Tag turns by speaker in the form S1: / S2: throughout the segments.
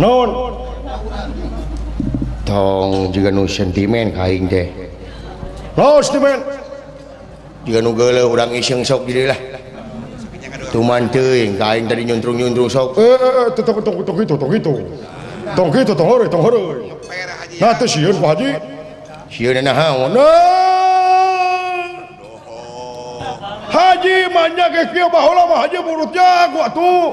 S1: non tong juga nu sentimen kain
S2: de
S1: juga kain tadi
S2: hajinya lama aja bulutnya gua tuh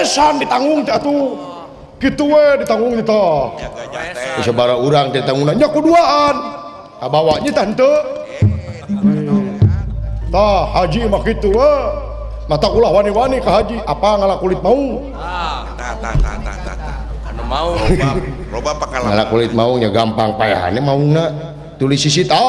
S2: esan ditanggung jatuh gitu ditanggung
S1: gitu tobar urang
S2: ditanggungannya keduan abawanya tante to Haji matakulawan- ke Haji apa ngalah kulit mau
S1: kulit maunya gampang payannya mau nggak tulis sisi to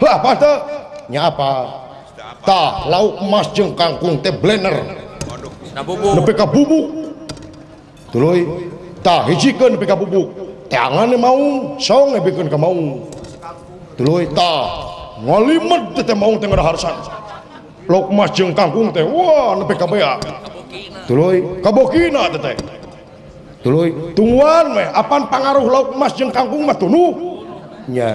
S2: Hah, apa
S1: tuh? Nyapa?
S2: Tah, lauk emas jeung kangkung teh blender.
S3: Nah, bubuk.
S2: Nepi ka bubuk.
S1: Tuluy.
S2: Tah, hijikeun nepi ke bubuk. Tangan mau, song bikin ke mau.
S1: Tuluy
S2: tah, ngalimet teh mau teh harsan Lauk emas jeung kangkung teh, wah nepi ka bea.
S1: Tuluy,
S2: kabokina teh.
S1: Tuluy,
S2: tungguan meh apaan pangaruh lauk emas jeung kangkung mah tunuh.
S1: Nya,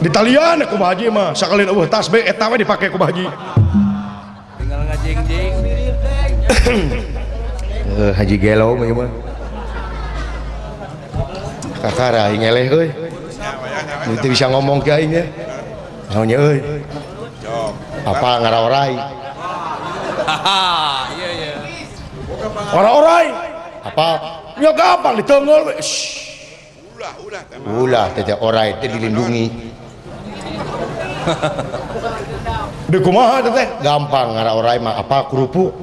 S1: di talian aku bahaji mah sekalian uh tas be etawa dipakai aku bahaji
S3: tinggal ngajeng jeng uh,
S1: eh, haji gelo mah mah kakara ngeleh euy nanti bisa ngomong ke aing ya naonnya euy apa ngaraorai
S3: iya iya
S1: ora-orai apa nyoga apa di tenggel
S4: ulah ulah
S1: ulah tete orai teh dilindungi di kumaha gampang ngara orai mah apa kerupuk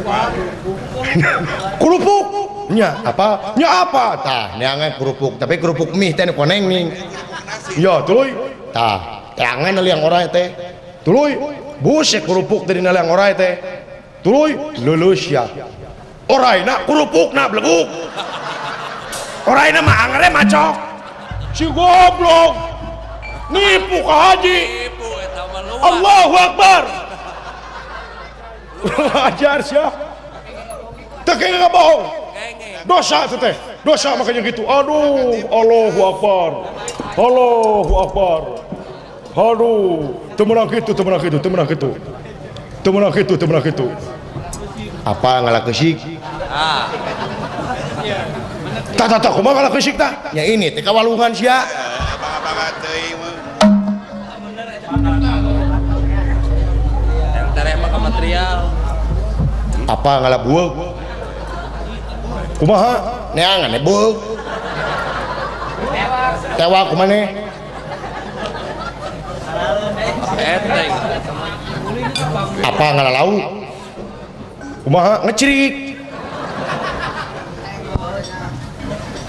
S1: kerupuk nya apa nya apa tah neangan kerupuk tapi kerupuk mie teh koneng nih ya tuluy tah teangan yang orai teh tuluy busek kerupuk dari yang orai teh tuluy lulus ya orai nak kerupuk nak belebuk orang ini mah angernya macok si goblok nipu ke haji
S3: ya,
S1: Allahu Akbar ajar siap tekeng nggak bohong dosa teteh dosa makanya gitu aduh Allahu Akbar Allahu Akbar aduh temenang gitu temenang gitu temenang gitu temenang gitu temenang gitu apa ngalah kesik
S3: ah
S1: Tak tak kumaha kalau kesik tak ya ini teh kawalungan sia
S4: tereh mah
S3: material
S1: apa ngalah buah kumaha neangan ya buah tewa kumane apa ngalah lauk kumaha ngecerik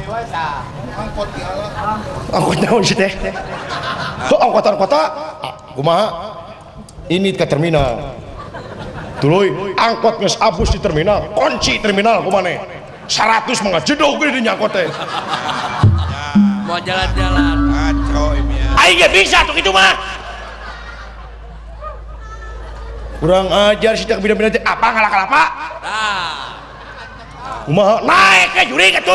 S1: dewasa. Angkot ya Allah. Angkot naon sih teh? Kok angkotan kota? Ah, kumaha? Ini ke terminal. Tuluy, angkot nges abus di terminal, kunci terminal kumane. 100 mengajedog gini nyangkot teh.
S3: Mau jalan-jalan.
S4: Kacau ini ya.
S1: Aing ah, iya, bisa tuh itu mah. kurang ajar sidak bina bidang apa ngalah kalapa
S3: nah.
S1: Umaha naik ke eh, juri gitu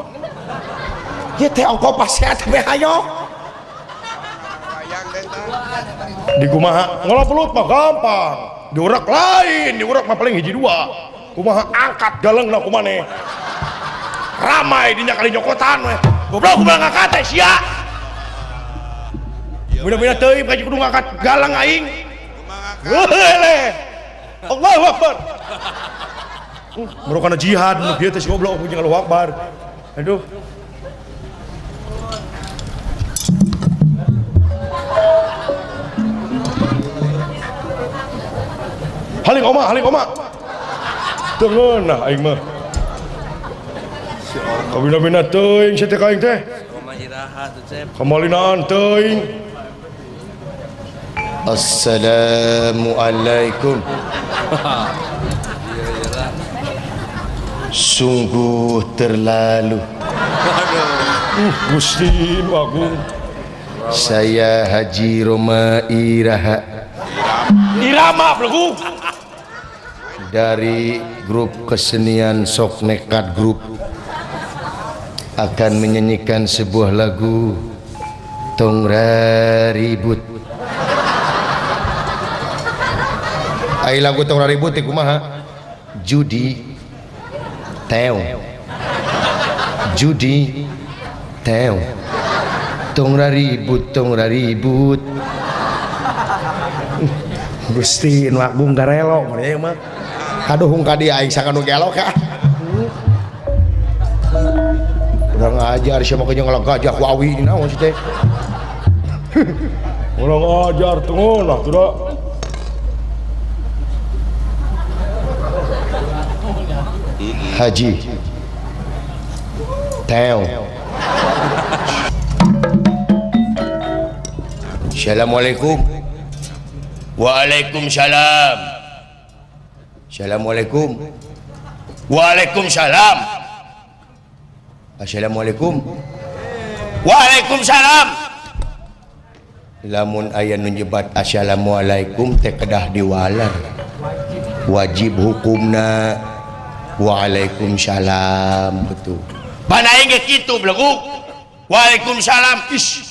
S1: Ya teh ongko pasti tapi hayo di kumaha ngolah pelut mah gampang di urak lain di urak mah paling hiji dua kumaha angkat galeng lah kumane
S2: ramai dinya kali nyokotan weh goblok kumaha ngangkat teh sia mudah-mudahan teuing kaji kudu ngangkat galang aing Wele. Allahu Akbar. Merokana jihad, dia tes goblok punya Allahu Akbar. Aduh. Halik oma, halik oma. Tengen lah, aing mah. Kau bina bina teing, si teka aing teh. Kamalina anteing.
S1: Assalamualaikum. Sungguh terlalu.
S2: Uh, Gusti, bagus.
S1: saya Haji Roma Iraha
S2: Irama belgu
S1: dari grup kesenian Sok Nekat Group akan menyanyikan sebuah lagu Tongra Ribut Ayo lagu Tongra Ribut ya kumaha Judi Teo Judi Teo Tong ribut tong ribut
S2: Gusti nu agung garelo mah ya, mah.
S1: Kaduhung ka dia aing nu gelo ka. Ya. Urang ajar sia mah jeung gajah awi naon sih teh.
S2: Urang ajar tungun lah tuh
S1: Haji. Teo. Assalamualaikum Waalaikumsalam Assalamualaikum Waalaikumsalam Assalamualaikum Waalaikumsalam lamun ayah nunjebat Assalamualaikum teh kedah diwalar wajib hukumna Waalaikumsalam betul panaing gitu beleguk Waalaikumsalam ish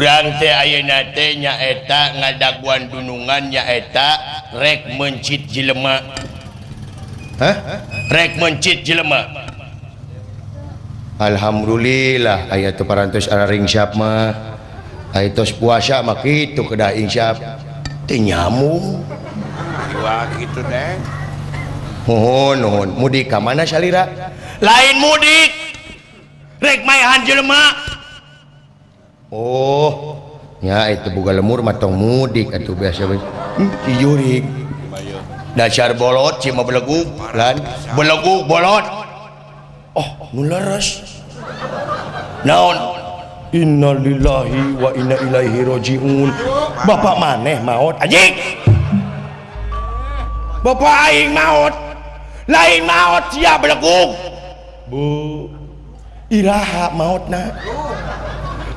S1: nyaetadagua gunungannyaetarek mencid jelerek mencid jele Alhamdulillah ayat paras a ringapma
S4: pu itu keda
S1: Insyanyamu mohonhon mudik mana
S2: lain mudikrek mayan jelemak punya
S1: oh. Ohnya itu buka lemur matang mudik biasauri dasar bollot belegulegulot Oh
S2: naonillahi wa ba maneh maut ba maut lain mautgu hat maut
S1: na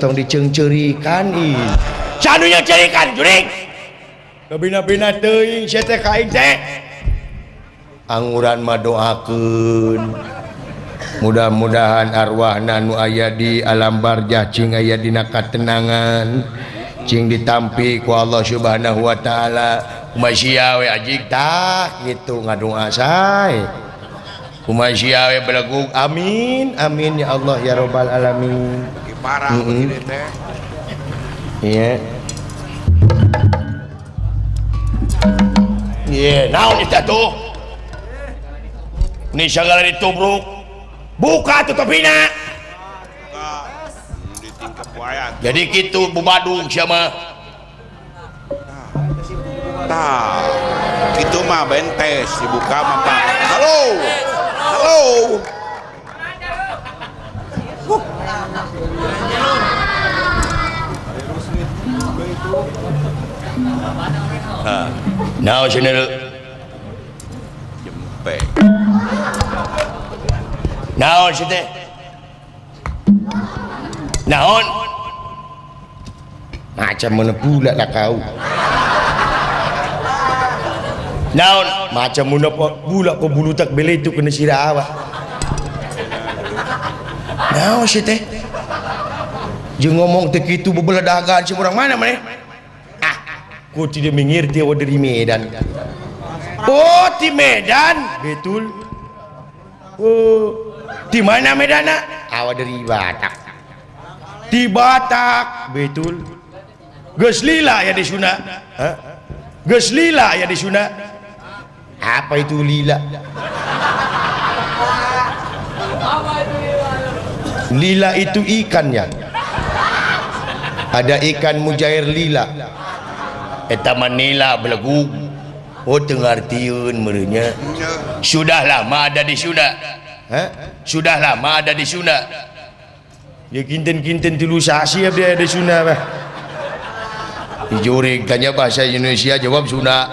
S1: tong
S2: dicengcerikan nihnya ceikan
S1: anggurauran madoa pun mudah-mudahan arwana nu aya di alam barjah Ching ayadinakatenangan Ching ditampmpi ku Allah Subhanahu Wa Ta'ala Masyawe Ajitah gitu ngadung asai kumajiawe belagug amin amin ya Allah ya robbal alamin
S4: parah
S1: mm -hmm.
S4: begini teh
S1: iya
S2: iya naon itu tuh
S1: ini segala ditubruk buka
S4: tutupina.
S1: jadi gitu bubadung sama
S4: Tah, gitu mah nah, bentes dibuka mah halo halo, Huh.
S1: Ah. now sini Jempek. Macam mana pula lah kau naon macam muna po bula ko bulutak beli itu kena sira awak naon si teh jeung ngomong teh kitu dagang si orang mana mana? ah ku tidak mengerti awak dari Medan oh di Medan betul oh di mana Medan awak dari Batak di Batak betul Geslila ya di Sunda. Geslila ya di Sunda apa itu lila lila itu ikan ikannya ada ikan mujair lila eta eh, manila belegu oh tengartiun merenya ya. sudah lama ada di Sunda sudahlah, sudah lama ada di Sunda ya kinten-kinten tilu sasi dia ada Sunda bah dijuring tanya bahasa Indonesia jawab Sunda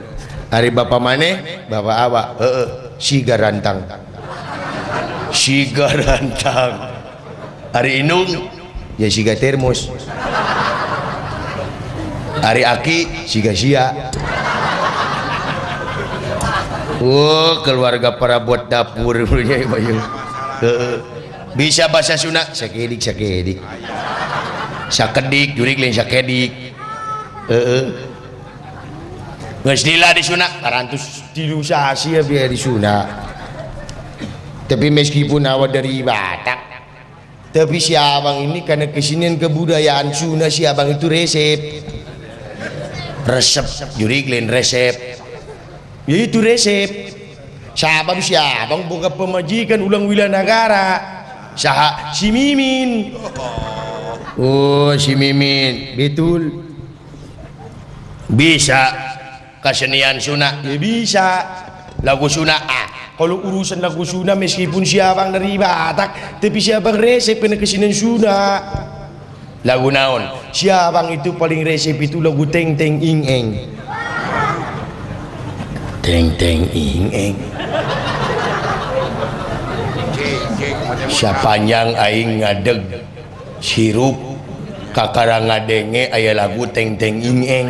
S1: Bapak maneh Bapak awa Sigaraantangkan Sigarrantang Ariung ya Ari Aki uh keluarga para botpur bisa bahasa Sunnahdik ju Wes lila di suna parantos lusa Asia ya biar di tapi meskipun awak dari Batak tapi si abang ini karena kesinian kebudayaan Sunda si abang itu resep resep juri kalian resep ya itu resep sahabat si abang buka pemajikan ulang wilayah negara saha si mimin oh si mimin betul bisa kesenian sunnah ya bisa lagu sunnah ah kalau urusan lagu sunnah meskipun siapa dari Batak tapi siapa resep kena kesenian sunnah lagu naon siapa itu paling resep itu lagu teng teng ing eng teng teng ing eng yang aing ngadeg sirup kakara ngadenge ayah lagu teng teng ing eng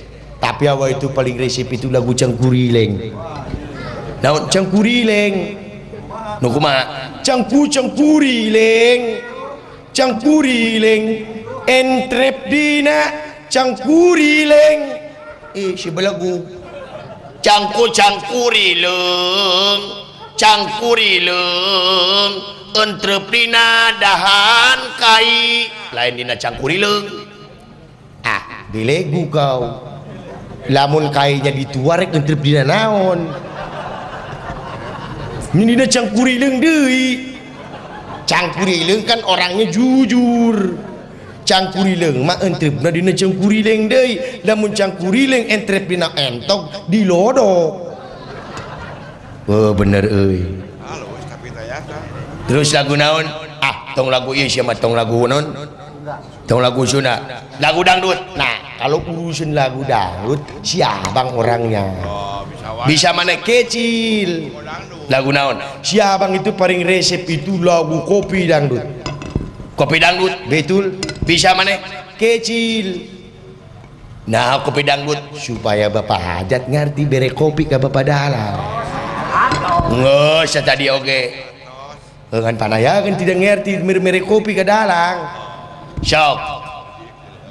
S1: tapi awak itu paling resep itu lagu cengkuriling naon cengkuriling nukuma cengku cengkuriling cengkuriling entrep dina cengkuriling eh si belagu cangku cangkuriling cangkuriling entreprina dahan kai lain dina cangkuriling ah dilegu kau lamun kayaknya dituarek ngedrep dina naon ini cangkuri leng dei cangkuri leng kan orangnya jujur cangkuri leng leung mah entrepna dina cangkuri leng dei lamun cangkuri leng entrep dina di dilodo oh bener euy
S4: ya,
S1: terus lagu naon ah tong lagu iya siapa tong lagu naon tong lagu sunda lagu dangdut nah kalau urusin lagu dangdut si abang orangnya
S4: oh, bisa,
S1: mana kecil lagu naon si abang itu paling resep itu lagu kopi dangdut kopi dangdut betul bisa mana kecil nah kopi dangdut supaya bapak hajat ngerti bere kopi ke bapak dalam nggak saya tadi oke okay. dengan panaya kan tidak ngerti mere-mere kopi ke dalang sok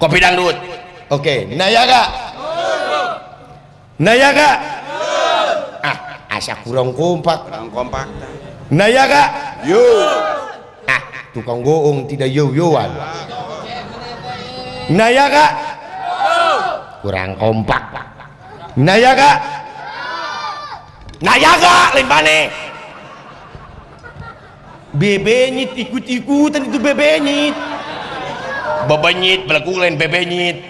S1: kopi dangdut Oke, okay. Nayaga. Nayaga. Ah, asa kurang kompak.
S4: Kurang kompak.
S1: Nayaga.
S4: Yo.
S1: Ah, tukang goong tidak yo-yoan. Nayaga. Kurang kompak. Nayaga. Nayaga, limpane. Bebenyit ikut-ikutan itu bebenyit. Bebenyit, belaku lain bebenyit.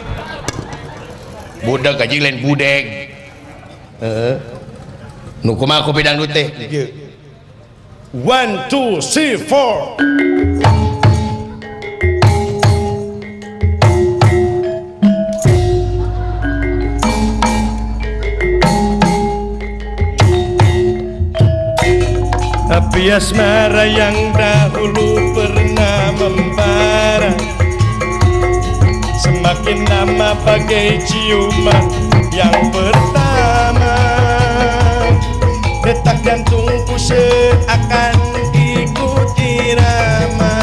S1: kajjilan bud want to see for habsmara yang dahulunya bikin nama bagai ciuman yang pertama detak jantungku seakan ikut irama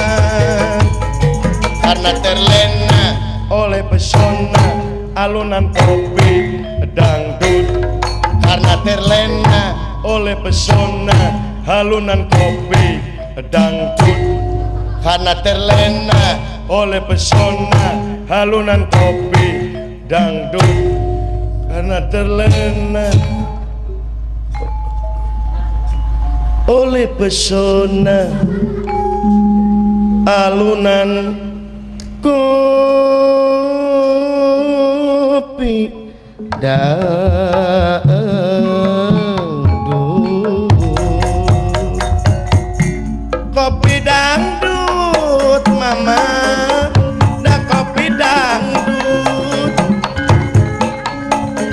S1: karena terlena oleh pesona alunan kopi dangdut karena terlena oleh pesona alunan kopi dangdut karena terlena oleh pesona halunan kopi dangdut karena terlena oleh pesona alunan kopi dangdut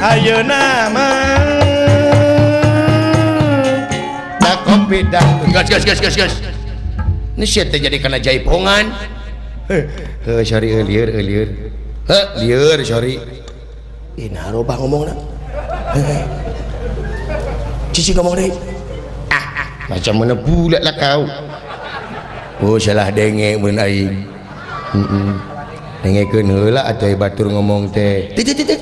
S1: ayo nama tak kopi dah gas gas gas gas gas ini sih terjadi karena jaipongan heh eh, sorry liur liur heh liur sorry ini eh, nah, haroba ngomong nak eh, cici ngomong deh ah, ah. macam mana bulat lah kau oh salah dengek mun aing heeh mm -mm. dengekeun heula atuh batur ngomong teh titik titik